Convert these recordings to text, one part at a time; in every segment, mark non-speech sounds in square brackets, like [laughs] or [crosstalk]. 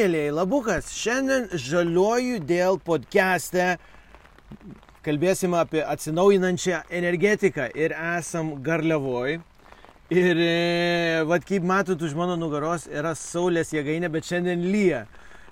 mėlyjei, labukas, šiandien žaliuoju dėl podcast'e. Kalbėsim apie atsinaujinančią energetiką ir esam garliavoj. Ir, e, vad kaip matot, už mano nugaros yra saulės jėgainė, bet šiandien lyja.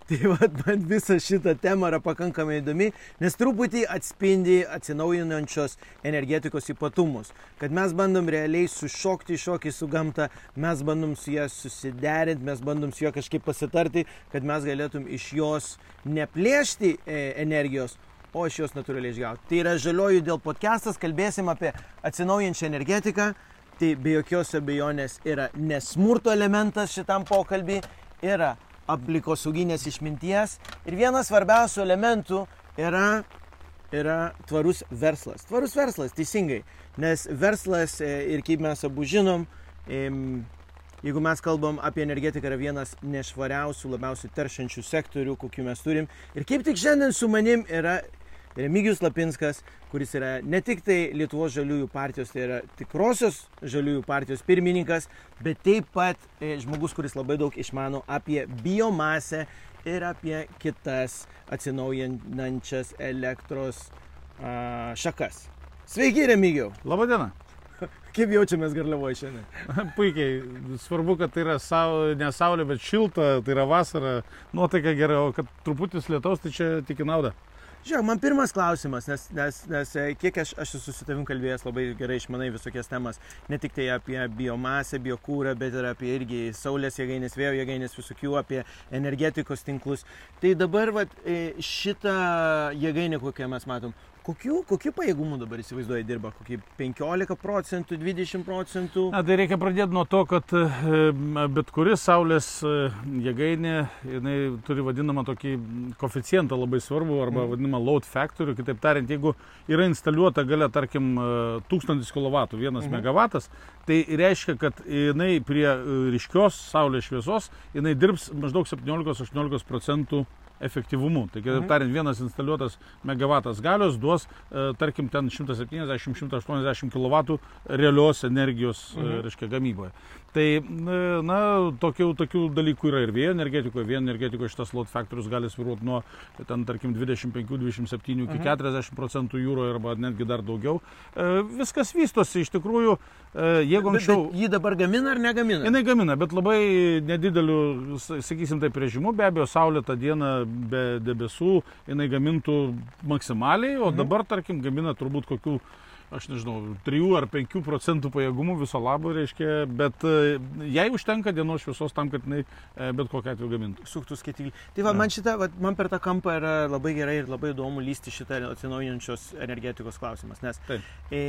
Tai vat, man visa šita tema yra pakankamai įdomi, nes truputį atspindi atsinaujinančios energetikos ypatumus. Kad mes bandom realiai sušokti šokį su gamta, mes bandom su ją susiderinti, mes bandom su ją kažkaip pasitarti, kad mes galėtum iš jos neplėšti e, energijos, o iš jos natūraliai išgauti. Tai yra žalioju dėl podcastas, kalbėsim apie atsinaujančią energetiką. Tai be jokios abejonės yra nesmurto elementas šitam pokalbį, yra aplikosauginės išminties ir vienas svarbiausių elementų yra, yra tvarus verslas. Tvarus verslas, teisingai, nes verslas e, ir kaip mes abu žinom, jeigu mes kalbam apie energetiką, yra vienas nešvariausių, labiausiai teršiančių sektorių, kokių mes turim. Ir kaip tik šiandien su manim yra Remigijus Lapinskas, kuris yra ne tik tai Lietuvos žaliųjų partijos, tai yra tikrosios žaliųjų partijos pirmininkas, bet taip pat e, žmogus, kuris labai daug išmano apie biomasę ir apie kitas atsinaujinančias elektros a, šakas. Sveiki, Remigijau. Labadiena. [laughs] Kaip jaučiamės garliavoje šiandien? [laughs] Puikiai. Svarbu, kad tai yra sau, ne saulė, bet šilta, tai yra vasara, nuotaika gera, o kad truputis lietaus, tai čia tik į naudą. Žiūrėk, man pirmas klausimas, nes, nes, nes e, kiek aš, aš esu su tavim kalbėjęs labai gerai išmanai visokias temas, ne tik tai apie biomasę, biokūrą, bet ir apie irgi saulės jėgainės, vėjo jėgainės, visokių, apie energetikos tinklus. Tai dabar vat, e, šitą jėgainę, kokią mes matom, Kokių, kokių pajėgumų dabar įsivaizduoja dirba? Kokį 15 procentų, 20 procentų? Na, tai reikia pradėti nuo to, kad e, bet kuris saulės e, jėgainė, jinai turi vadinamą tokį koficijantą labai svarbu, arba mm. vadinamą load factor. Kitaip tariant, jeigu yra instaliuota galia, tarkim, 1000 kW, 1 mm. MW, tai reiškia, kad jinai prie e, ryškios saulės šviesos, jinai dirbs maždaug 17-18 procentų efektyvumu. Tai kitaip mhm. tariant, vienas instaliuotas megavatas galios duos, e, tarkim, ten 170-180 kW realios energijos, e, mhm. reiškia, gamyboje. Tai, na, tokių, tokių dalykų yra ir vėjo energetikoje. Vėjo energetikoje šitas load factorius gali sviruoti nuo, ten, tarkim, 25-27 iki mhm. 40 procentų jūroje arba netgi dar daugiau. E, viskas vystosi iš tikrųjų, jeigu anksčiau... Bet, bet jį dabar gamina ar negamina? Jinai gamina, bet labai nedideliu, sakysim taip, režimu. Be abejo, saulėtą dieną be debesų jinai gamintų maksimaliai, o mhm. dabar, tarkim, gamina turbūt kokių aš nežinau, 3 ar 5 procentų pajėgumų viso labo reiškia, bet e, jai užtenka dienos šviesos tam, kad jinai e, bet kokią atveju gamintų. Suktų skaitiklį. Tai va, ja. man, šita, va, man per tą kampą yra labai gerai ir labai įdomu lysti šitą atsinaujinančios energetikos klausimas, nes Taip. e,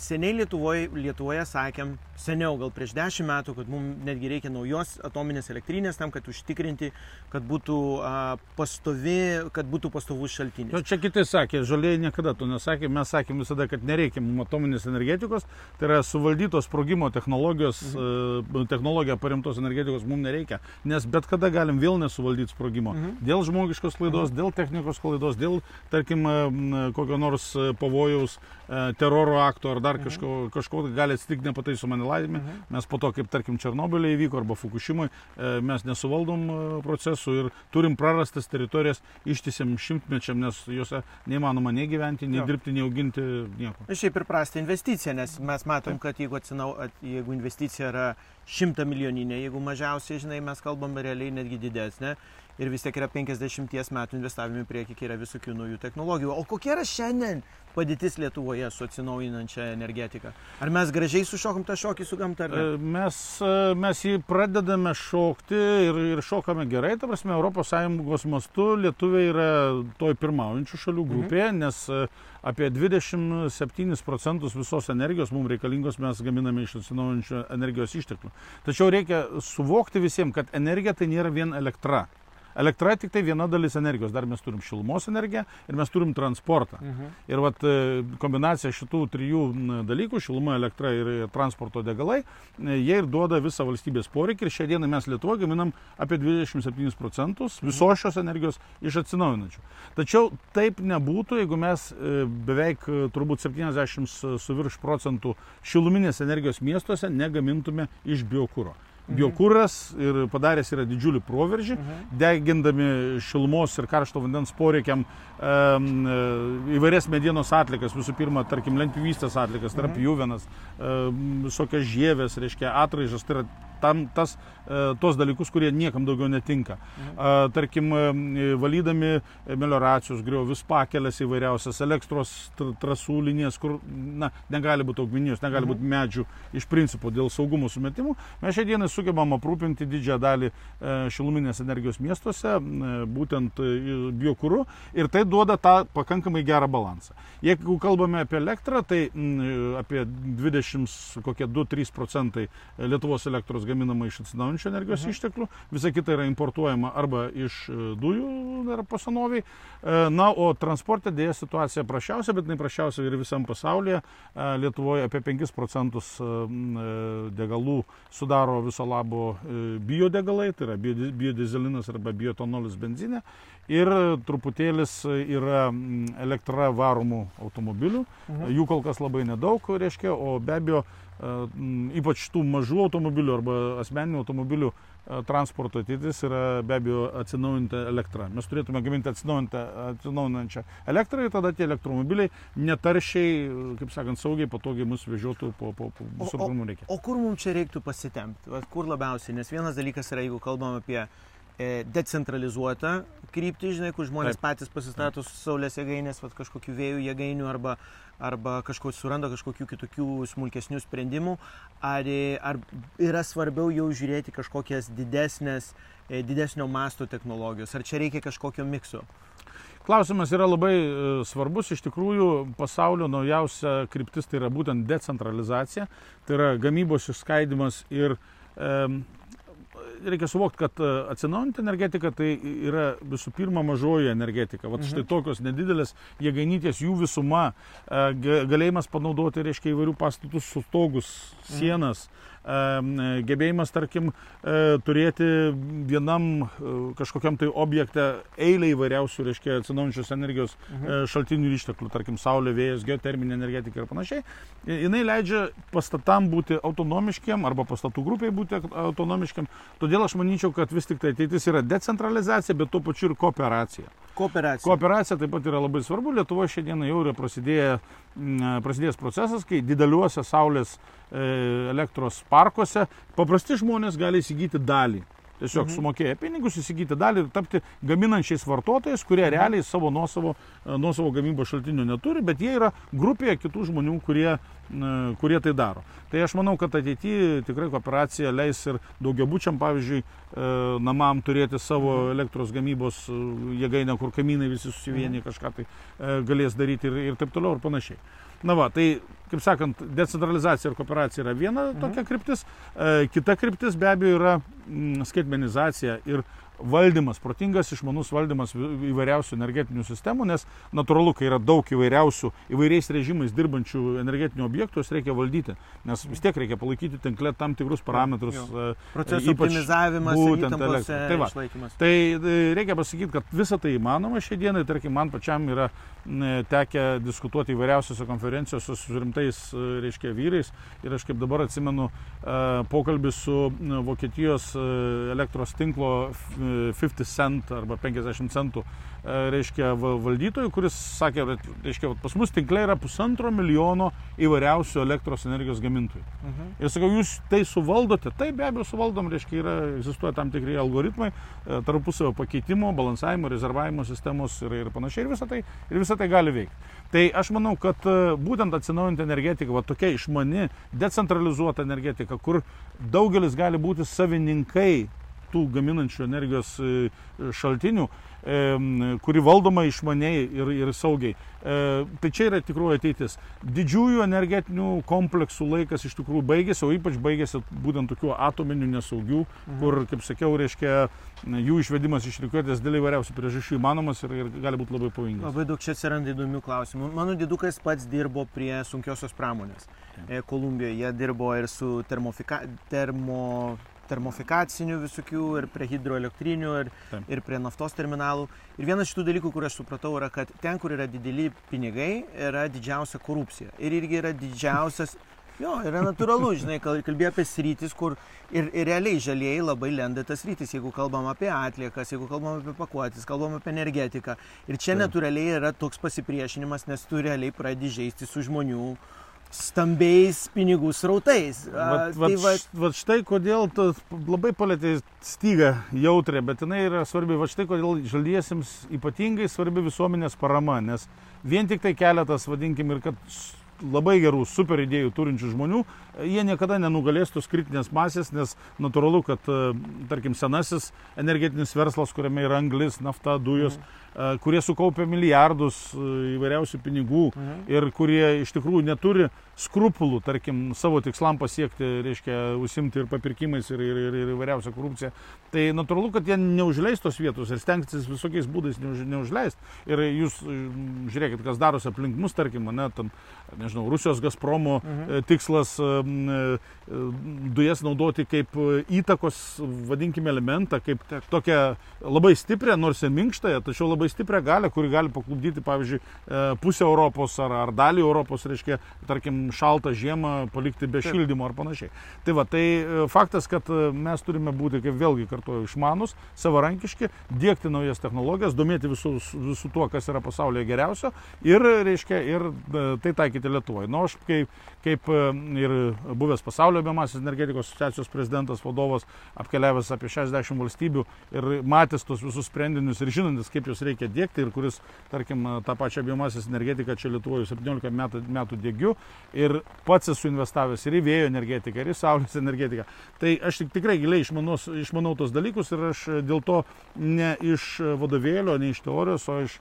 seniai Lietuvoje, Lietuvoje sakėm, seniau, gal prieš 10 metų, kad mums netgi reikia naujos atominės elektrinės tam, kad užtikrinti, kad būtų a, pastovi, kad būtų pastovus šaltinis. Jo, čia kiti sakė, žaliai niekada to nesakė, mes sakėm visada, kad nereikia nereikia mums atominės energetikos, tai yra suvaldytos sprogimo technologijos, mhm. technologija paremtos energetikos mums nereikia, nes bet kada galim vėl nesuvaldyti sprogimo. Mhm. Dėl žmogiškos klaidos, mhm. dėl technikos klaidos, dėl, tarkim, kokio nors e, pavojaus, e, teroro akto ar dar mhm. kažko, kažko gali atsitikti nepataisomą nelaimę. Mhm. Mes po to, kaip tarkim, Černobilė įvyko arba Fukushimoje, mes nesuvaldom procesų ir turim prarastas teritorijas ištisiam šimtmečiam, nes juose neįmanoma nei gyventi, nei jo. dirbti, nei auginti nieko šiaip ir prastą investiciją, nes mes matom, kad jeigu, atsinau, jeigu investicija yra šimta milijoninė, jeigu mažiausiai, žinai, mes kalbam realiai netgi didesnė ir vis tiek yra 50 metų investavimai prieki, kai yra visokių naujų technologijų. O kokia yra šiandien padėtis Lietuvoje su atsinaujinančia energetika? Ar mes gražiai sušokom tą šokį su gamta? E, mes, e, mes jį pradedame šokti ir, ir šokame gerai, ta prasme, ES mastu lietuviai yra toj pirmaujančių šalių grupėje, mhm. nes e, apie 27 procentus visos energijos mums reikalingos mes gaminame iš atsinaujančių energijos išteklių. Tačiau reikia suvokti visiems, kad energija tai nėra vien elektra. Elektra tik tai viena dalis energijos, dar mes turim šilumos energiją ir mes turim transportą. Mhm. Ir vat, e, kombinacija šitų trijų dalykų - šiluma, elektra ir transporto degalai e, - jie ir duoda visą valstybės poreikį. Ir šią dieną mes Lietuvoje gaminam apie 27 procentus visos šios energijos iš atsinaujinančių. Tačiau taip nebūtų, jeigu mes e, beveik turbūt 70 su virš procentų šiluminės energijos miestuose negamintume iš biokūro. Biokūras ir padaręs yra didžiulį proveržį, degindami šilumos ir karšto vandens poreikiam um, įvairias medienos atlikas, visų pirma, tarkim, lentpjūvystės atlikas, tarp jūvenas, um, visokias žievės, reiškia atraižas, tai yra tam tas, e, tos dalykus, kurie niekam daugiau netinka. Mhm. Tarkim, e, valydami melioracijos griovius, pakelės įvairiausias, elektros trasų linijas, kur na, negali būti augminijos, negali mhm. būti medžių iš principo dėl saugumo sumetimų, mes šią dieną sugebam aprūpinti didžiąją dalį e, šiluminės energijos miestuose, būtent biokūru ir tai duoda tą pakankamai gerą balansą. Jeigu kalbame apie elektrą, tai apie 20, kokie 2-3 procentai Lietuvos elektros gaminama iš atsinaujančių energijos mhm. išteklių, visa kita yra importuojama arba iš e, dujų dar pasanoviai. E, na, o transporte dėja situacija prašiausia, bet neprašiausia ir visam pasaulyje. E, Lietuvoje apie 5 procentus degalų sudaro viso labo biodegalai, tai yra biodizelinas arba bioetonolis benzinė. Ir truputėlis yra elektra varomų automobilių. Mhm. Jų kol kas labai nedaug, reiškia, o be abejo ypač tų mažų automobilių arba asmeninių automobilių transporto ateitis yra be abejo atsinaujinta elektra. Mes turėtume gaminti atsinaujinančią elektrą ir tada tie elektromobiliai netaršiai, kaip sakant, saugiai, patogiai mus vežiotų po, po, po visur, kur mums reikia. O kur mums čia reiktų pasitempti? Kur labiausiai? Nes vienas dalykas yra, jeigu kalbam apie e, decentralizuotą kryptį, žinai, kur žmonės Taip. patys pasistato su saulės jėgainės, kažkokiu vėjų jėgainių arba arba kažko suranda kažkokių kitokių smulkesnių sprendimų, ar, ar yra svarbiau jau žiūrėti kažkokias didesnės, e, didesnio masto technologijos, ar čia reikia kažkokio mikso? Klausimas yra labai e, svarbus, iš tikrųjų pasaulio naujausia kryptis tai yra būtent decentralizacija, tai yra gamybos išskaidimas ir e, reikia suvokti, kad e, atsinaujinti energetika tai yra visų pirma mažoji energetika. Vat štai mhm. tokios nedidelės jėgainytės, jų visuma, e, galėjimas panaudoti, reiškia, įvairių pastatų sustogus, mhm. sienas. Mhm gebėjimas, tarkim, e, turėti vienam e, kažkokiam tai objekte eilę įvairiausių, reiškia, atsinaujančios energijos mhm. E, šaltinių ir išteklių, tarkim, saulė, vėjas, geoterminė energetika ir panašiai, jinai leidžia pastatam būti autonomiškiam arba pastatų grupiai būti autonomiškiam. Todėl aš manyčiau, kad vis tik tai ateitis yra decentralizacija, bet tuo pačiu ir kooperacija. Kooperacija. Kooperacija taip pat yra labai svarbu. Lietuvoje šiandieną jau yra prasidėję, prasidėjęs procesas, kai dideliuose saulės e, elektros parkuose paprasti žmonės gali įsigyti dalį Tiesiog mhm. sumokėję pinigus, įsigyti dalį ir tapti gaminančiais vartotojais, kurie mhm. realiai savo nuosavo, nuosavo gamybos šaltinių neturi, bet jie yra grupėje kitų žmonių, kurie, kurie tai daro. Tai aš manau, kad ateityje tikrai kooperacija leis ir daugiabučiam, pavyzdžiui, e, namam turėti savo mhm. elektros gamybos e, jėgainę, kur kaimynai visi susivienyje kažką tai e, galės daryti ir, ir taip toliau ir panašiai. Na va, tai, kaip sakant, decentralizacija ir kooperacija yra viena mhm. tokia kryptis. E, kita kryptis be abejo yra mm, skaitmenizacija ir valdymas, protingas išmanus valdymas įvairiausių energetinių sistemų, nes natūralu, kai yra daug įvairiausių, įvairiais režimais dirbančių energetinių objektų, jas reikia valdyti, nes vis tiek reikia palaikyti tinkle tam tikrus parametrus. E, Procesų optimizavimas, būtent elektra. Tai, va, tai e, reikia pasakyti, kad visa tai įmanoma šią dieną, tarkim, man pačiam yra tekę diskutuoti įvairiausiose konferencijose su rimtais, e, reiškia, vyrais ir aš kaip dabar atsimenu pokalbį su Vokietijos elektros tinklo 50 cent arba 50 centų e, reiškia valdytojų, kuris sakė, reiškia, pas mus tinklai yra pusantro milijono įvairiausių elektros energijos gamintojų. Mhm. Ir sakau, jūs tai suvaldote, tai be abejo suvaldom, reiškia, yra, egzistuoja tam tikri algoritmai, e, tarpusavio pakeitimo, balansavimo, rezervavimo sistemos ir, ir panašiai, ir visą tai, ir visą tai gali veikti. Tai aš manau, kad e, būtent atsinaujinti energetika, va tokia išmani, decentralizuota energetika, kur daugelis gali būti savininkai tų gaminančių energijos e, šaltinių, kuri valdoma išmaniai ir, ir saugiai. E, tai čia yra tikroji ateitis. Didžiųjų energetinių kompleksų laikas iš tikrųjų baigėsi, o ypač baigėsi būtent tokių atominių nesaugių, mhm. kur, kaip sakiau, reiškia, jų išvedimas iš rikiuotės dėl įvairiausių priežasčių įmanomas ir, ir gali būti labai pavojingas. Labai daug čia atsiranda įdomių klausimų. Mano didukas pats dirbo prie sunkiosios pramonės. Kolumbijoje jie dirbo ir su termofika... termo termofikacinių visokių ir prie hidroelektrinių ir, Taip. ir prie naftos terminalų. Ir vienas iš tų dalykų, kur aš supratau, yra, kad ten, kur yra dideli pinigai, yra didžiausia korupcija. Ir irgi yra didžiausias Jo, yra natūralu, žinai, kal- kalbėjai apie sritis, kur ir, ir realiai žalieji labai lenda tas sritis, jeigu kalbam apie atliekas, jeigu kalbam apie pakuotis, kalbam apie energetiką. Ir čia natūraliai yra toks pasipriešinimas, nes tu realiai pradedi žaisti su žmonių stambiais pinigų srautais. Vat, vat, tai va, vat štai kodėl labai palėtė stygą jautrę, bet jinai yra svarbi. Vat štai kodėl žaliesiems ypatingai svarbi visuomenės parama, nes vien tik tai keletas, vadinkim, ir kad labai gerų super idėjų turinčių žmonių, jie niekada nenugalės tos kritinės masės, nes natūralu, kad, e, tarkim, senasis energetinis verslas, kuriame yra anglis, nafta, dujos, e, kurie sukaupia milijardus e, įvairiausių pinigų, Mhm. ir kurie iš tikrųjų neturi skrupulų, tarkim, savo tikslam pasiekti, reiškia, užsimti ir papirkimais, ir, ir, ir, ir įvairiausią korupciją. Tai natūralu, kad jie neužleis tos vietos ir stengsis visokiais būdais neuž, neužleisti. Ir jūs mm, žiūrėkit, kas darosi aplink mus, tarkim, ne, ten, nežinau, Rusijos Gazpromo Mhm. e, tikslas e, e, dujas naudoti kaip e, įtakos, vadinkime, elementą, kaip tokią labai stiprią, nors ir minkštąją, tačiau labai stiprią galę, kuri gali paklubdyti, pavyzdžiui, e, pusę Europos ar, ar dalį Europos, reiškia, tarkim, šaltą žiemą palikti be Taip. šildymo ar panašiai. Tai va, tai e, faktas, kad e, mes turime būti, kaip vėlgi kartuoju, išmanus, savarankiški, dėkti naujas technologijas, domėti visų, visų tuo, kas yra pasaulyje geriausio ir, reiškia, ir tai taikyti Lietuvoje. Na, aš kaip, kaip ir buvęs pasaulio biomasės energetikos asociacijos prezidentas, vadovas, apkeliavęs apie 60 valstybių ir matęs tos visus sprendinius ir žinantis, kaip juos reikia dėkti ir kuris, tarkim, tą pačią biomasės energetiką čia Lietuvoje 17 metų, metų dėgiu ir pats esu investavęs ir į vėjo energetiką, ir į saulės energetiką. Tai aš tik tikrai giliai išmanau, išmanau tos dalykus ir aš dėl to ne iš vadovėlio, ne iš teorijos, o iš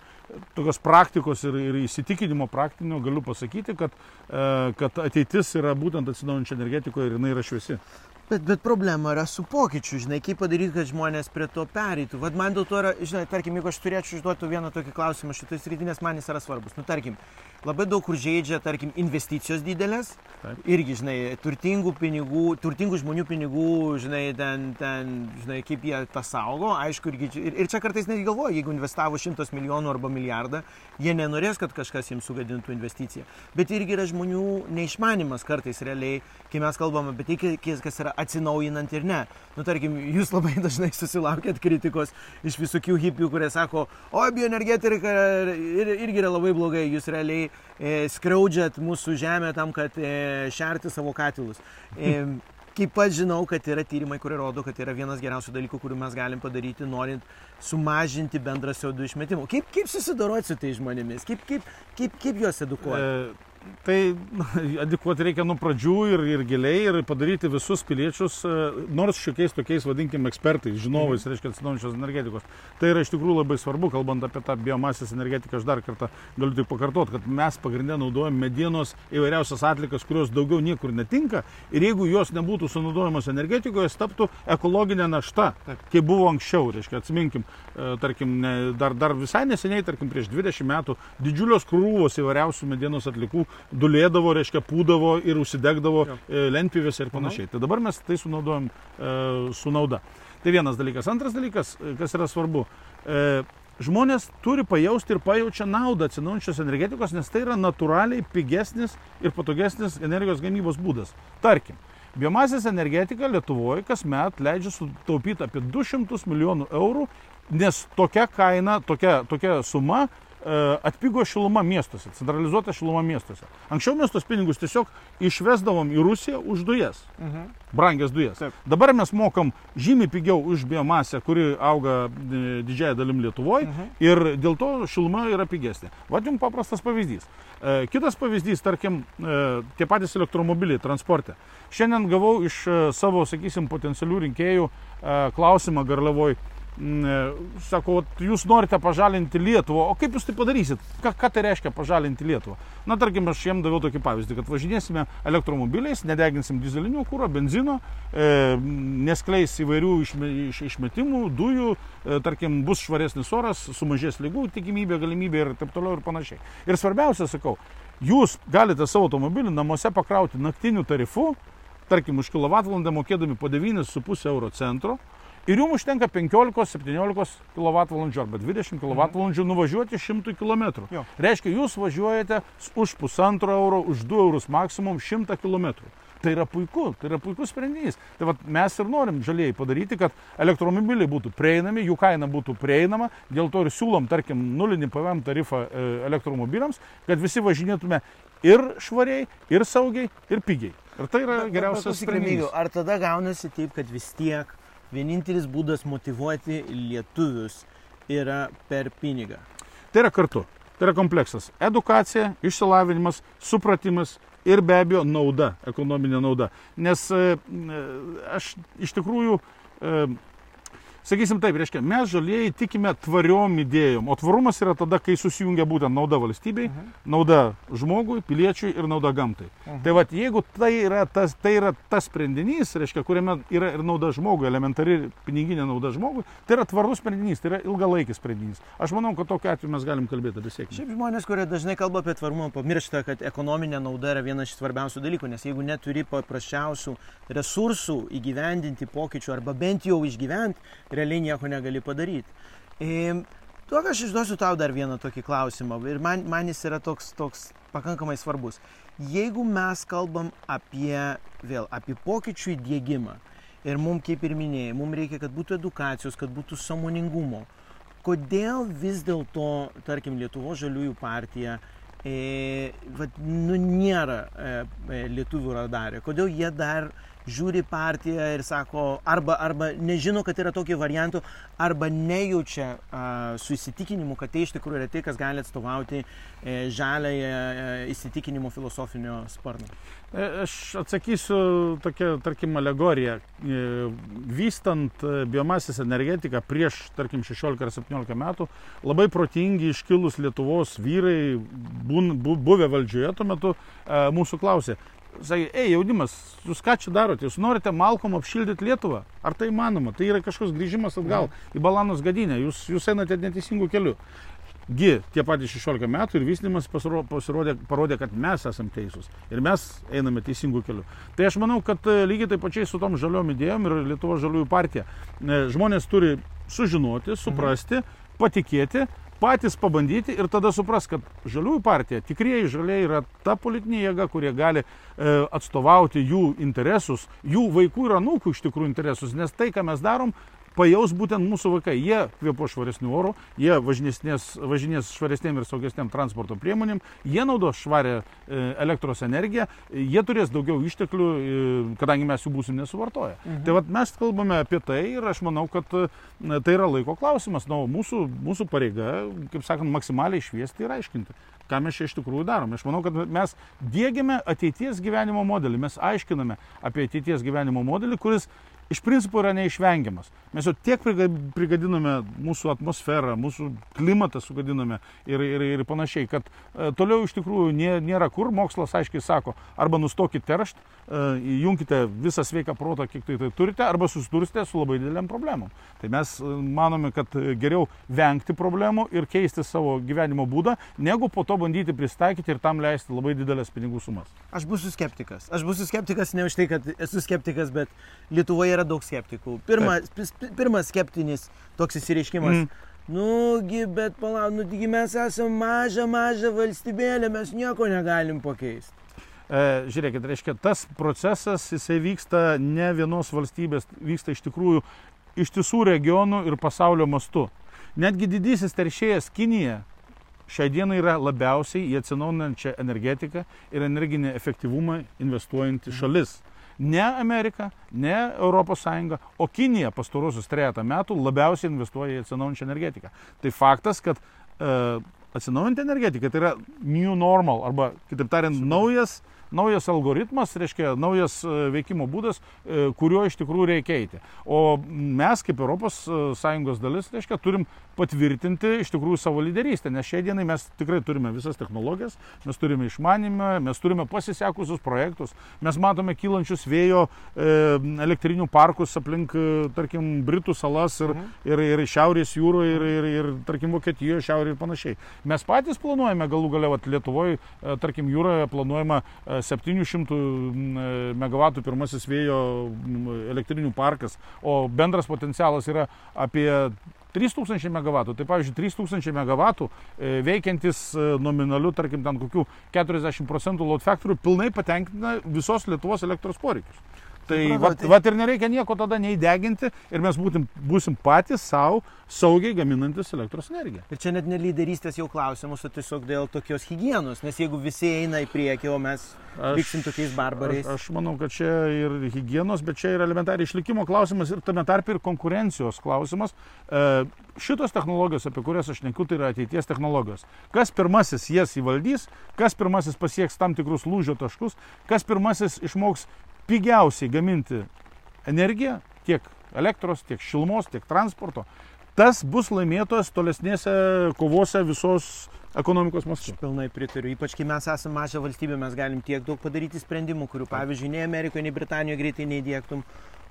tokios praktikos ir, ir įsitikinimo praktinio galiu pasakyti, kad, e, kad ateitis yra būtent atsinaujančia energetikoje ir jinai yra šviesi. Bet, bet problema yra su pokyčiu, žinai, kaip padaryti, kad žmonės prie to pereitų. Vat man dėl to yra, žinai, tarkim, jeigu aš turėčiau užduoti vieną tokį klausimą šitais rytinės, man jis yra svarbus. Nu, tarkim, labai daug kur žaidžia, tarkim, investicijos didelės, Taip. irgi, žinai, turtingų pinigų, turtingų žmonių pinigų, žinai, ten, ten, žinai, kaip jie tą saugo, aišku, irgi, ir, ir čia kartais netgi galvoju, jeigu investavo šimtas milijonų arba milijardą, jie nenorės, kad kažkas jiems sugadintų investiciją. Bet irgi yra žmonių neišmanimas kartais realiai, kai mes kalbam apie tai, kas kas yra atsinaujinant ir ne. Nu, tarkim, jūs labai [laughs] dažnai susilaukėt kritikos iš visokių hipių, kurie sako, o bioenergetika ir, irgi yra labai blogai, jūs realiai e, skriaudžiat mūsų žemę tam, kad e, šerti savo katilus. E, Kaip pat žinau, kad yra tyrimai, kurie rodo, kad yra vienas geriausių dalykų, kurių mes galim padaryti, norint sumažinti bendrą CO2 išmetimą. Kaip, kaip susidoroti su tai žmonėmis? Kaip, kaip, kaip, kaip juos edukuoti? E, tai edukuoti reikia nuo pradžių ir, ir giliai ir padaryti visus piliečius, e, nors šiokiais tokiais, vadinkim, ekspertais, žinovais, Mhm. reiškia atsinaujančios energetikos. Tai yra iš tikrųjų labai svarbu, kalbant apie tą biomasės energetiką, aš dar kartą galiu tik pakartoti, kad mes pagrindę naudojam medienos įvairiausias atlikas, kurios daugiau niekur netinka ir jeigu jos nebūtų sunaudojamos energetikoje, jos taptų ekologinė našta, kaip buvo anksčiau, reiškia, atsiminkim, e, tarkim, dar, dar visai neseniai, tarkim, prieš 20 metų didžiulios krūvos įvairiausių medienos atlikų dulėdavo, reiškia, pūdavo ir užsidegdavo Jo. e, lentpivėse ir panašiai. Tai dabar mes tai sunaudojam e, su nauda. Tai vienas dalykas. Antras dalykas, e, kas yra svarbu. E, Žmonės turi pajausti ir pajaučia naudą atsinaujančios energetikos, nes tai yra natūraliai pigesnis ir patogesnis energijos gamybos būdas. Tarkim, biomasės energetika Lietuvoje kasmet leidžia sutaupyti apie 200 milijonų eurų, nes tokia kaina, tokia, tokia suma atpigo šiluma miestuose, centralizuota šiluma miestuose. Anksčiau mes tos pinigus tiesiog išvesdavom į Rusiją už dujas, Mhm. brangias dujas. Taip. Dabar mes mokam žymiai pigiau už biomasę, kuri auga e, didžiąją dalim Lietuvoje Mhm. ir dėl to šiluma yra pigesnė. Jums paprastas pavyzdys. E, Kitas pavyzdys, tarkim, e, tie patys elektromobiliai transporte. Šiandien gavau iš e, savo, sakysim, potencialių rinkėjų e, klausimą Garlavoj. Sako, "Vat jūs norite pažalinti Lietuvą, o kaip jūs tai padarysit? Ką, ką tai reiškia pažalinti Lietuvą? Na, tarkim, aš jiems daviau tokį pavyzdį, kad važinėsime elektromobiliais, nedeginsim dizelinio kūro, benzino, e, neskleis įvairių išme, iš, išmetimų, dujų, e, tarkim, bus švaresnis oras, sumažės lygų tikimybė, galimybė ir taip toliau ir panašiai. Ir svarbiausia, sakau, jūs galite savo automobilį namuose pakrauti naktiniu tarifu, tarkim, už kilovatvalandę mokėdami po 9,5 euro centro Ir jums užtenka 15-17 kWh arba 20 kWh nuvažiuoti 100 km. Jo. Reiškia, jūs važiuojate už pusantro euro, už 2 eurus maksimum 100 km. Tai yra puiku, tai yra puikus sprendinys. Tai vat, mes ir norim žaliai padaryti, kad elektromobiliai būtų prieinami, jų kaina būtų prieinama, dėl to ir siūlom, tarkim, nulinį PVM tarifą e, elektromobiliams, kad visi važinėtume ir švariai, ir saugiai, ir pigiai. Ir tai yra geriausias sprendimas. Ar tada gaunasi taip, kad vis tiek vienintelis būdas motivuoti lietuvius yra per pinigą? Tai yra kartu. Tai yra kompleksas. Edukacija, išsilavinimas, supratimas ir be abejo nauda, ekonominė nauda. Nes e, e, aš iš tikrųjų, e, sakysim taip, reiškia, mes žalieji tikime tvariom idėjom, o tvarumas yra tada, kai susijungia būtent nauda valstybei, Mhm. nauda žmogui, piliečiui ir nauda gamtai. Mhm. Tai vad, jeigu tai yra tas, tai yra tas sprendinys, reiškia, kuriame yra ir nauda žmogui, elementari piniginė nauda žmogui, tai yra tvarus sprendinys, tai yra ilgalaikis sprendinys. Aš manau, kad tokiu atveju mes galim kalbėti apie sėkmę. Šiaip žmonės, kurie dažnai kalba apie tvarumą, pamiršta, kad ekonominė nauda yra vienas iš svarbiausių dalykų, nes jeigu neturi paprasčiausių resursų įgyvendinti pokyčių arba bent jau išgyventi, realiai nieko negali padaryti. E, Tuo aš išduosiu tau dar vieną tokį klausimą ir man, man jis yra toks, toks pakankamai svarbus. Jeigu mes kalbam apie, vėl, apie pokyčių įdėgymą ir mums, kaip ir minėjai, mums reikia, kad būtų edukacijos, kad būtų samoningumo, kodėl vis dėlto, tarkim, Lietuvo žaliųjų partija e, vat, nu, nėra e, e, lietuvių radarė, kodėl jie dar žiūri partiją ir sako, arba, arba nežino, kad yra tokių variantų, arba nejaučia a, su įsitikinimu, kad tai iš tikrųjų yra tai, kas gali atstovauti e, žalėje e, įsitikinimo filosofinio sparno. E, Aš atsakysiu tokia, tarkim, alegorija. E, Vystant e, biomasės energetiką prieš, tarkim, 16 ar 17 metų, labai protingi iškilus Lietuvos vyrai, buvę valdžioje tuo metu, mūsų klausė. Sakė, ei, jaunimas, jūs ką čia darote? Jūs norite Malkom apšildyti Lietuvą? Ar tai įmanoma? Tai yra kažkoks grįžimas atgal į Balanos gadinę. Jūs, jūs einate neteisingų kelių. Gi tie patys 16 metų ir vystymas pasiro- pasirodė, parodė, kad mes esame teisūs ir mes einame teisingų kelių. Tai aš manau, kad e, lygiai taip pačiai su tom žaliom idėjom ir Lietuvo žaliųjų partija e, žmonės turi sužinoti, suprasti, patikėti, patys pabandyti ir tada supras, kad žaliųjų partija, tikrieji žaliai yra ta politinė jėga, kurie gali e, atstovauti jų interesus, jų vaikų ir anūkų iš tikrųjų interesus, nes tai, ką mes darom, pajaus būtent mūsų vaikai. Jie kvepo švaresnių orų, jie važinės, švaresnėm ir saugesnėm transporto priemonėm, jie naudos švarę e, elektros energiją, jie turės daugiau išteklių, e, kadangi mes jų būsim nesuvartoję. Mhm. Tai vat mes kalbame apie tai ir aš manau, kad e, tai yra laiko klausimas. Na, mūsų, mūsų pareiga, kaip sakant, maksimaliai šviesti ir aiškinti ką mes čia iš tikrųjų darome. Aš manau, kad mes dėgiame ateities gyvenimo modelį, mes aiškiname apie ateities gyvenimo modelį, kuris iš principo yra neišvengiamas. Mes jau tiek priga- prigadiname mūsų atmosferą, mūsų klimatą sugadiname ir, ir, ir panašiai, kad e, toliau iš tikrųjų nė, nėra kur. Mokslas aiškiai sako, arba nustokit teršt, e, įjunkite visą sveiką protą, kiek tai, tai turite, arba susidursite su labai dideliam problemom. Tai mes e, manome, kad geriau vengti problemų ir keisti savo gyvenimo būdą, negu po to bandyti pristaikyti ir tam leisti labai didelės pinigų sumas. Aš būsiu skeptikas. Aš būsiu skeptikas ne už tai, kad esu skeptikas, bet Lietuvoje yra daug skeptikų. Pirma, pirmas skeptinis toks įsireiškimas. Mm. Nugi, bet palauk, nugi mes esame maža, maža valstybėlė, mes nieko negalim pakeisti. E, žiūrėkit, reiškia, tas procesas, jisai vyksta ne vienos valstybės, vyksta iš tikrųjų ištisų regionų ir pasaulio mastu. Netgi didysis teršėjas Kinija šiai dienai yra labiausiai į atsinaujinančią energetiką ir energinį efektyvumą investuojanti šalis. Ne Amerika, ne ES, o Kinija pastarosius trejata metų labiausiai investuoja į atsinaujinančią energetiką. Tai faktas, kad e, atsinaujinti energetika tai yra new normal arba, kitaip tariant, naujas, naujas algoritmas, reiškia naujas e, veikimo būdas, e, kuriuo iš tikrųjų reikia eiti. O mes kaip ES dalis, reiškia, turim patvirtinti iš tikrųjų savo lyderystę, nes šiai dienai mes tikrai turime visas technologijas, mes turime išmanimą, mes turime pasisekusius projektus, mes matome kylančius vėjo e, elektrinių parkus aplink, e, tarkim, Britų salas ir, Mhm. ir, ir Šiaurės jūroje, ir, ir, ir, tarkim, Vokietijoje, Šiaurėje ir panašiai. Mes patys planuojame galų galia, vat, Lietuvoje, e, tarkim, jūroje planuojama e, 700 MW pirmasis vėjo elektrinių parkas, o bendras potencialas yra apie 3000 MW. Tai pavyzdžiui, 3000 MW veikiantis e, nominaliu, tarkim, ten kokių 40 procentų load factorių pilnai patenkina visos Lietuvos elektros poreikius. Tai vat, tai- vat ir nereikia nieko tada neįdeginti ir mes būtim, būsim patys savo saugiai gaminantis elektros energiją. Ir čia net ne lyderystės jau klausimus, o tiesiog dėl tokios hygienos, nes jeigu visi eina į priekį, o mes liksim tokiais barbarais. Aš, aš manau, kad čia ir hygienos, bet čia ir elementariai išlikimo klausimas ir tame tarp ir konkurencijos klausimas. E, šitos technologijos, apie kurias aš nekiu, tai yra ateities technologijos. Kas pirmasis jas įvaldys, kas pirmasis pasieks tam tikrus lūžio taškus, kas pirmasis išmoks pigiausiai gaminti energiją, tiek elektros, tiek šilumos, tiek transporto, tas bus laimėtojas tolesnėse kovose visos ekonomikos mastu. Pilnai pritariu. Ypač kai mes esame maža valstybė, mes galim tiek daug padaryti sprendimų, kurių, pavyzdžiui, nei Amerikoje, nei Britanijoje greitai neįdėktum.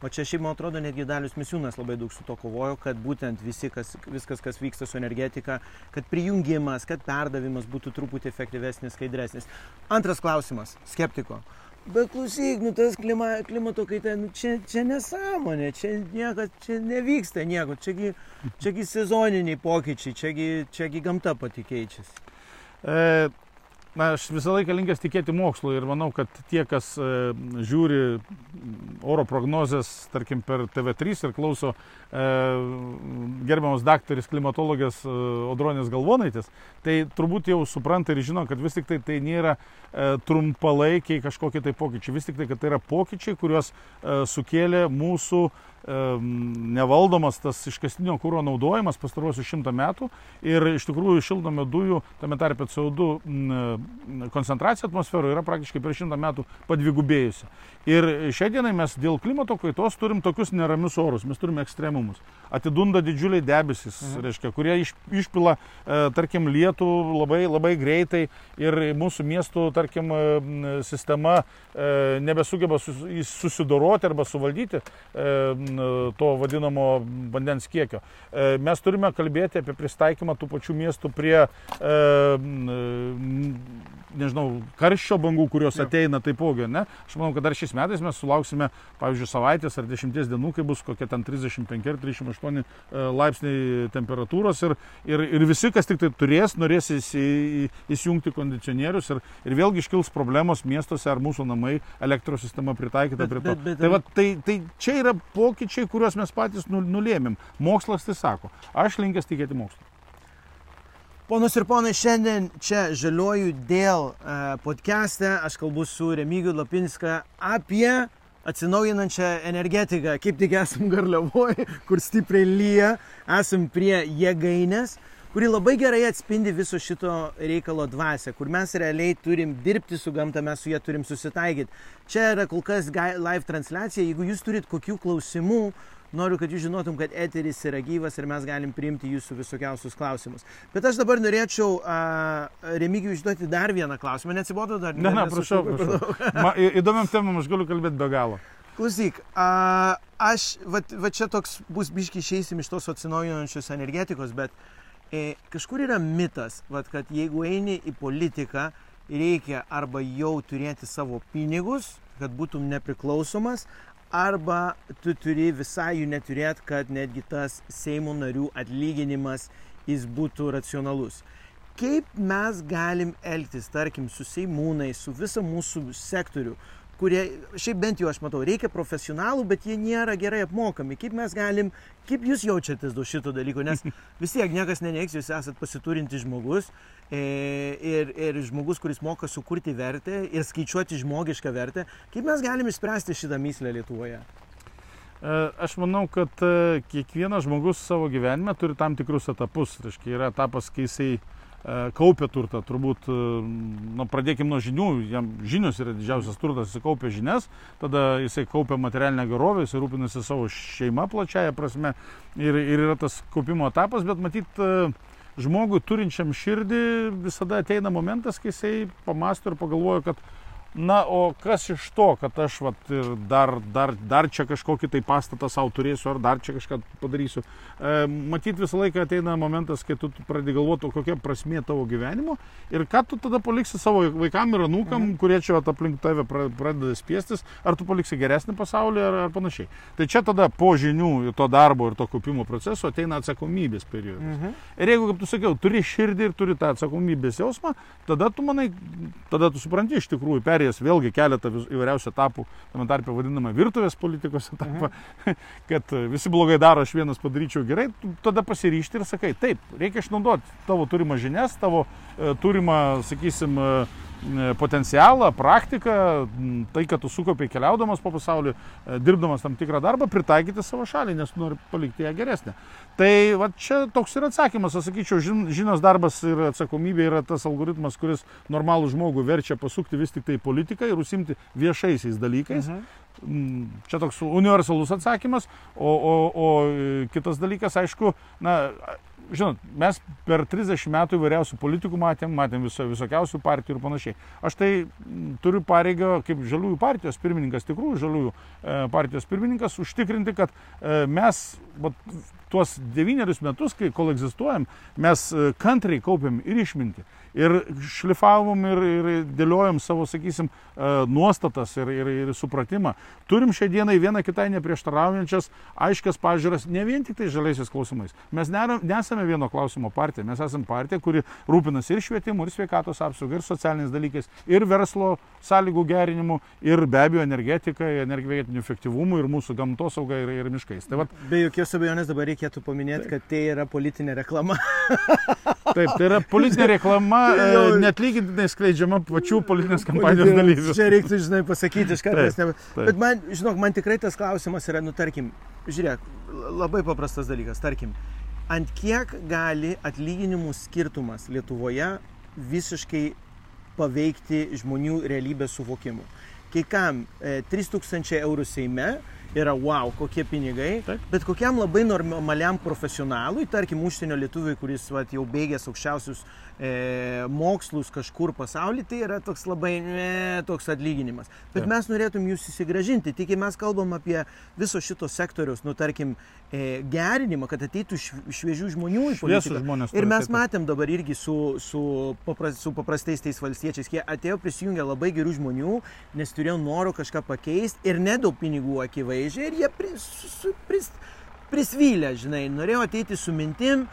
O čia šiaip, man atrodo, netgi Dalius Misiūnas labai daug su to kovojo, kad būtent visi, kas, viskas, kas vyksta su energetika, kad prijungimas, kad perdavimas būtų truputį efektyvesnis, skaidresnis. Antras klausimas - skeptiko. Bet klausyk, nu tas klima, klimato kaita, nu čia, čia nesąmonė, čia niekas, čia nevyksta nieko, čiagi, čiagi sezoniniai pokyčiai, čiagi, čiagi gamta pati keičiasi. E, na, aš visą laiką linkęs tikėti mokslu ir manau, kad tie, kas e, žiūri oro prognozes, tarkim, per TV3 ir klauso e, gerbiamas daktaris klimatologės e, Odronės Galvonaitės, tai turbūt jau supranta ir žino, kad vis tik tai tai nėra e, trumpalaikiai kažkokie tai pokyčiai, vis tik tai, kad tai yra pokyčiai, kuriuos e, sukėlė mūsų e, nevaldomas tas iškastinio kūro naudojimas pastaruosius šimtą metų ir iš tikrųjų šildomio dujų, tame tarpe CO2 m, koncentracija atmosferoje yra praktiškai per šimtą metų padvigubėjusi. Ir šiandienai mes dėl klimato kaitos turim tokius neramius orus, mes turime ekstremumus. Atidunda didžiuliai debesis, mhm. reiškia, kurie iš, išpila, e, tarkim, lietų labai, labai greitai ir mūsų miestų, tarkim, e, sistema e, nebesugeba sus, susidoroti arba suvaldyti e, to vadinamo vandens kiekio. E, mes turime kalbėti apie pristaikymą tų pačių miestų prie, e, nežinau, karščio bangų, kurios ja. ateina taipogi. Ne? Aš manau, kad dar šiais metais mes sulauksime, pavyzdžiui, savaitės ar dešimties dienų, kai bus kokie ten 35 ar 38 laipsniai temperatūros ir, ir, ir visi, kas tik tai turės, norės įsijungti kondicionierius ir, ir vėlgi iškils problemos miestuose ar mūsų namai elektros sistema pritaikyta Bet- prie to. bet- bet- tai, va, tai, tai čia yra pokyčiai, kuriuos mes patys nu- nulėmėm. Mokslas tai sako. Aš linkęs tikėti mokslu. Ponas ir ponai, šiandien čia žaliuoju dėl uh, podcast'e aš kalbu su Remigiju Lapinska apie atsinaujinančią energetiką. Kaip tik esam [laughs] garliavoje, kur stipriai lyja, esam prie jėgainės, kuri labai gerai atspindi viso šito reikalo dvasę, kur mes realiai turim dirbti su gamta, mes su ją turim susitaikyti. Čia yra kol kas live transliacija, jeigu jūs turit kokių klausimų, Noriu, kad jūs žinotum, kad eteris yra gyvas ir mes galim priimti jūsų visokiausius klausimus. Bet aš dabar norėčiau uh, Remigijui užduoti dar vieną klausimą. Neatsibodo dar? Ne, ne, prašau, prašau. Ma, įdomiam temam aš galiu kalbėti be galo. Klausyk, a, aš, va, va čia toks bus biški išeisim iš tos atsinaujinančios energetikos, bet e, kažkur yra mitas, va, kad jeigu eini į politiką, reikia arba jau turėti savo pinigus, kad būtum nepriklausomas, arba tu turi visai jų neturėti, kad netgi tas Seimo narių atlyginimas jis būtų racionalus. Kaip mes galim elgtis, tarkim, su Seimūnai, su visą mūsų sektoriu, kurie, šiaip bent jau aš matau, reikia profesionalų, bet jie nėra gerai apmokami. Kaip mes galim, kaip jūs jaučiatės dėl šito dalyko, nes [laughs] vis tiek niekas neneiks, jūs esate pasiturintis žmogus e, ir, ir žmogus, kuris moka sukurti vertę ir skaičiuoti žmogišką vertę. Kaip mes galim išspręsti šitą myslę Lietuvoje? E, Aš manau, kad e, kiekvienas žmogus savo gyvenime turi tam tikrus etapus. Tai yra etapas, kai jisai kaupia turtą. Turbūt, e, nu, pradėkime nuo žinių. Jam žinios yra didžiausias turtas, jisai kaupia žinias, tada jisai kaupia materialinę gerovę, jisai rūpinasi savo šeima plačiaja prasme. Ir, ir yra tas kaupimo etapas, bet matyt, e, žmogui turinčiam širdį visada ateina momentas, kai jisai pamasto ir pagalvoja, kad Na, o kas iš to, kad aš vat, ir dar, dar, dar čia kažkokį tai pastatą savo turėsiu, ar dar čia kažką padarysiu. E, matyt, visą laiką ateina momentas, kai tu pradedi galvoti, kokia prasmė tavo gyvenimo ir ką tu tada paliksi savo vaikam ir anūkam, mhm. kurie čia vat, aplink tave pradeda spiestis, ar tu paliksi geresnį pasaulį ar, ar panašiai. Tai čia tada po žinių to darbo ir to kaupimo proceso ateina atsakomybės periodas. Mhm. Ir jeigu, kaip tu sakiau, turi širdį ir turi tą atsakomybės jausmą, tada tu manai, tada tu supranti iš tikrųjų, perėjęs vėlgi keletą įvairiausių etapų, tame tarpe vadinamą virtuvės politikos etapą, mhm. [laughs] kad visi blogai daro, aš vienas padaryčiau gerai, tada pasiryšti ir sakai, taip, reikia išnaudoti tavo turimą žinias, tavo e, turimą, sakysim, e, E, potencialą, praktiką, tai, kad tu sukaupiai keliaudamas po pasaulį, e, dirbdamas tam tikrą darbą, pritaikyti savo šalį, nes nori palikti ją geresnę. Tai va, čia toks yra atsakymas, aš sakyčiau, žin, žinios darbas ir atsakomybė yra tas algoritmas, kuris normalų žmogų verčia pasukti vis tik tai politiką ir užsimti viešaisiais dalykais. Mhm. Čia toks universalus atsakymas, o, o, o kitas dalykas, aišku, na, žinot, mes per 30 metų įvairiausių politikų matėm, matėm viso, visokiausių partijų ir panašiai. Aš tai turiu pareigą kaip žaliųjų partijos pirmininkas, tikrųjų žaliųjų e, partijos pirmininkas, užtikrinti, kad e, mes va, tuos devynerius metus, kai kol egzistuojam, mes e, kantriai kaupiam ir išminti ir šlifavom ir, ir dėliojom savo, sakysim, nuostatas ir, ir, ir supratimą. Turim šią dieną vieną kitai neprieštaraujančias aiškias pažiūras, ne vien tik tai žaliaisiais klausimais. Mes nėra, nesame vieno klausimo partija, mes esame partija, kuri rūpinasi ir švietimu, ir sveikatos apsauga, ir socialiniais dalykais, ir verslo sąlygų gerinimu, ir be abejo energetikai, energetiniu efektyvumu, ir mūsų gamtosauga, ir, ir miškais. Tai vat... Be jokios abejonės dabar reikėtų paminėti, kad tai yra politinė reklama. [laughs] Taip, tai yra politinė reklama E, netlygintinai skleidžiama pačių politinės kampanijos dalyvių. Čia reiktų, žinai, pasakyti iš karto. Bet man, žinok, man tikrai tas klausimas yra, nu, tarkim, žiūrėk, labai paprastas dalykas, tarkim, ant kiek gali atlyginimų skirtumas Lietuvoje visiškai paveikti žmonių realybės suvokimu. Kai kam e, 3000 eurų Seime yra wow, kokie pinigai, Taip. bet kokiam labai normaliam profesionalui, tarkim, užsienio lietuviui, kuris vat, jau baigęs aukščiausius e, mokslus kažkur pasaulyje, tai yra toks labai ne, toks atlyginimas. Bet Taip. mes norėtum jūs įsigražinti, tik mes kalbam apie viso šito sektoriaus, nu tarkim, e, gerinimą, kad ateitų šviežių žmonių į politiką. Ir mes matėm dabar irgi su, su, papras, su paprastais tais valstiečiais, jie atėjo prisijungę labai gerų žmonių, nes turėjo noro kažką pakeisti ir nedaug pinigų akivaizdžiai ir jie pris, pris, prisvylę, žinai, norėjo ateiti su mintim,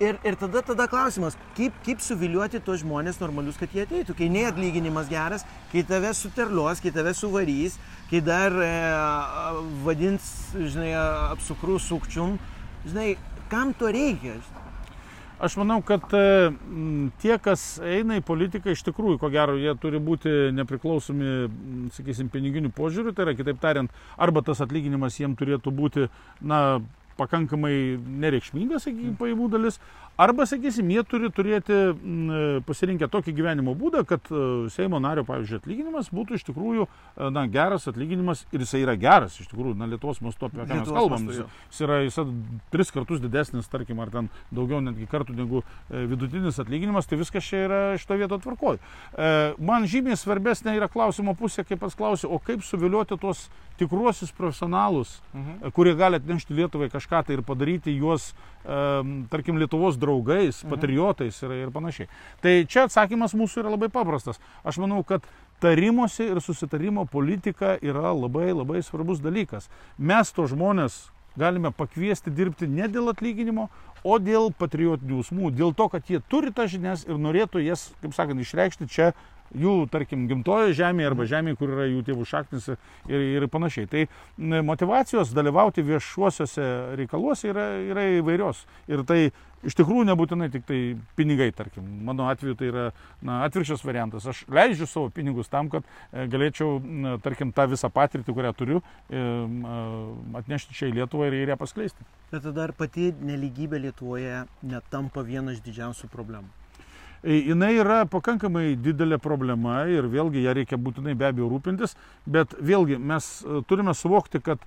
Ir, ir tada, tada klausimas, kaip, kaip suviliuoti tos žmonės normalius, kad jie ateitų, kai nei atlyginimas geras, kai tave suterlios, kai tave suvarys, kai dar e, vadins, žinai, apsukrų sukčium, žinai, kam to reikia? Aš manau, kad e, tie, kas eina į politiką, iš tikrųjų, ko gero, jie turi būti nepriklausomi, sakysim, piniginių požiūrių, tai yra, kitaip tariant, arba tas atlyginimas jiem turėtų būti, na, pakankamai nereikšminga, sakykime, pajamų dalis, Arba, sakysim, jie turi turėti pasirinkę tokį gyvenimo būdą, kad e, Seimo nario, pavyzdžiui, atlyginimas būtų iš tikrųjų e, na, geras atlyginimas ir jisai yra geras, iš tikrųjų, na, Lietuvos mastu, apie ką mes kalbam. Mastu, jis yra jis tris kartus didesnis, tarkim, ar ten daugiau netgi kartų negu e, vidutinis atlyginimas, tai viskas čia yra iš to vieto tvarkoj. Man žymiai svarbesnė yra klausimo pusė, kaip pats klausiu, o kaip suviliuoti tuos tikruosius profesionalus, mhm. kurie gali atnešti Lietuvai kažką tai ir padaryti juos, tarkim, Lietuvos draugais, mhm. patriotais ir, ir panašiai. Tai čia atsakymas mūsų yra labai paprastas. Aš manau, kad tarimosi ir susitarimo politika yra labai labai svarbus dalykas. Mes to žmonės galime pakviesti dirbti ne dėl atlyginimo, o dėl patriotinių jausmų, dėl to, kad jie turi tas žinias ir norėtų jas, kaip sakant, išreikšti čia jų, tarkim, gimtojo žemėje arba žemėje, kur yra jų tėvų šaknis ir, ir panašiai. Tai motivacijos dalyvauti viešuosiuose reikaluose yra, yra įvairios. Ir tai iš tikrųjų nebūtinai tik tai pinigai, tarkim. Mano atveju tai yra na, atvirkščias variantas. Aš leidžiu savo pinigus tam, kad e, galėčiau, na, tarkim, tą visą patirtį, kurią turiu, e, atnešti čia į Lietuvą ir ją paskleisti. Bet tada ar pati neligybė Lietuvoje netampa viena iš didžiausių problemų? E, jinai yra pakankamai didelė problema ir vėlgi ją reikia būtinai be abejo rūpintis, bet vėlgi mes e, turime suvokti, kad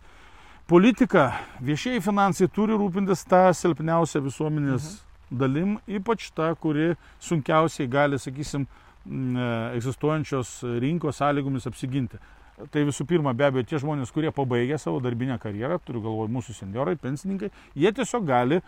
politika, viešieji finansai turi rūpintis tą silpniausią visuomenės mhm. dalim, ypač tą, kuri sunkiausiai gali, sakysim, egzistuojančios rinkos sąlygomis apsiginti. Tai visų pirma, be abejo, tie žmonės, kurie pabaigė savo darbinę karjerą, turiu galvoje mūsų seniorai, pensininkai, jie tiesiog gali e,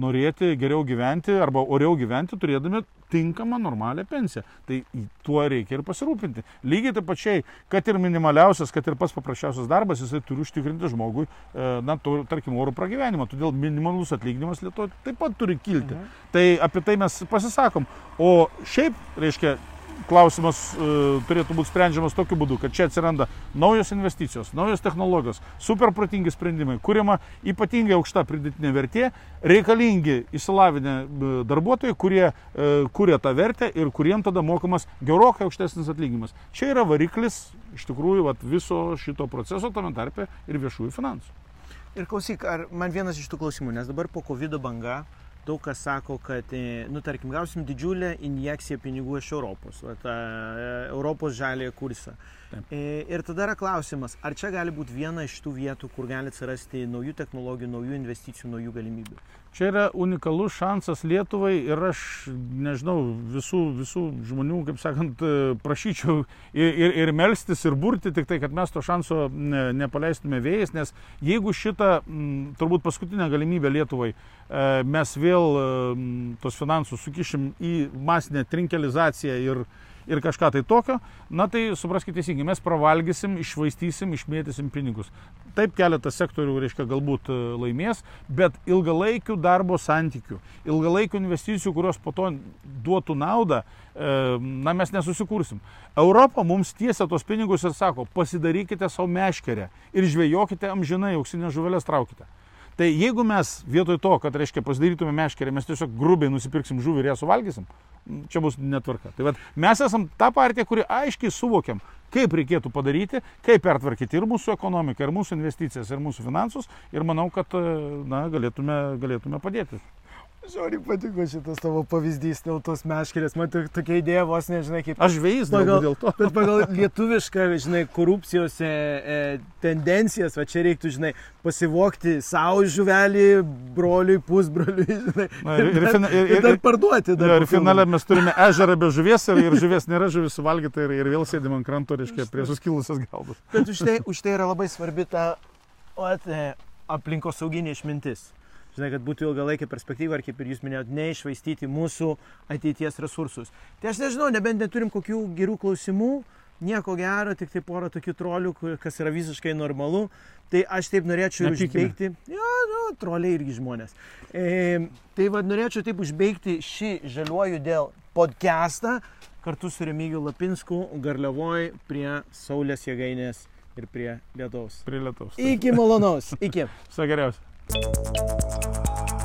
norėti geriau gyventi arba oriau gyventi, turėdami tinkamą normalią pensiją. Tai tuo reikia ir pasirūpinti. Lygiai taip pačiai, kad ir minimaliausias, kad ir pats paprasčiausias darbas, jisai turi užtikrinti žmogui, e, na, tu, tarkim, oro pragyvenimą. Todėl minimalus atlyginimas Lietuvoje taip pat turi kilti. Mhm. Tai apie tai mes pasisakom. O šiaip, reiškia, klausimas e, turėtų būti sprendžiamas tokiu būdu, kad čia atsiranda naujos investicijos, naujos technologijos, super protingi sprendimai, kuriama ypatingai aukšta pridėtinė vertė, reikalingi įsilavinę e, darbuotojai, kurie e, kuria tą vertę ir kuriem tada mokamas gerokai aukštesnis atlyginimas. Čia yra variklis iš tikrųjų vat, viso šito proceso, tame tarpe ir viešųjų finansų. Ir klausyk, ar man vienas iš tų klausimų, nes dabar po COVID banga daug kas sako, kad, e, nu, tarkim, gausim didžiulę injekciją pinigų iš Europos, va, tą Europos žalėje kursą. Taip. E, ir tada yra klausimas, ar čia gali būti viena iš tų vietų, kur gali atsirasti naujų technologijų, naujų investicijų, naujų galimybių. Čia yra unikalus šansas Lietuvai ir aš, nežinau, visų, visų žmonių, kaip sakant, prašyčiau ir, ir, ir melstis, ir burti, tik tai, kad mes to šanso ne, nepaleistume vėjais, nes jeigu šitą, m, turbūt paskutinę galimybę Lietuvai e, mes vėl m, tos finansus sukišim į masinę trinkelizaciją ir, ir kažką tai tokio, na tai supraskite teisingai, mes pravalgysim, išvaistysim, išmėtysim pinigus. Taip keletas sektorių, reiškia, galbūt e, laimės, bet ilgalaikių darbo santykių, ilgalaikių investicijų, kurios po to duotų naudą, e, na mes nesusikursim. Europa mums tiesia tos pinigus ir sako, pasidarykite savo meškerę ir žvejokite amžinai, auksinės žuvelės traukite. Tai jeigu mes vietoj to, kad, reiškia, pasidarytume meškerę, mes tiesiog grubiai nusipirksim žuvį ir ją suvalgysim, čia bus netvarka. Tai vat, mes esam ta partija, kuri aiškiai suvokiam, kaip reikėtų padaryti, kaip pertvarkyti ir mūsų ekonomiką, ir mūsų investicijas, ir mūsų finansus. Ir manau, kad na, galėtume, galėtume padėti. Žiauriai patiko šitas tavo pavyzdys dėl tos meškerės. Man tokia idėja vos nežinai kaip. Aš žvėjys pagal dėl to. Bet pagal lietuvišką, žinai, korupcijos e, e, tendencijas, va čia reiktų, žinai, pasivokti savo žuvelį, broliui, pusbroliui, [laughs] žinai. Na, ir, ir, ir, ir, ir, ir dar parduoti. Dar ir finale mes turime ežerą be žuvies ir, ir žuvies nėra, žuvis suvalgyta ir, ir vėl sėdim ant kranto, reiškia, prie suskilusios galvos. Bet už tai, už tai yra labai svarbi ta ot, e, aplinkosauginė išmintis žinai, kad būtų ilgalaikė perspektyva ir kaip ir jūs minėjot, neišvaistyti mūsų ateities resursus. Tai aš nežinau, nebent neturim kokių gerų klausimų, nieko gero, tik tai porą tokių trolių, kas yra visiškai normalu. Tai aš taip norėčiau Nepykime. užbaigti. Jo, jo, troliai irgi žmonės. E, tai vad norėčiau taip užbaigti šį žaliuoju dėl podcastą kartu su Remigiu Lapinsku Garliavoj prie Saulės jėgainės ir prie lietaus. Prie lietaus. Iki malonaus. Iki. Viso geriausio. うん。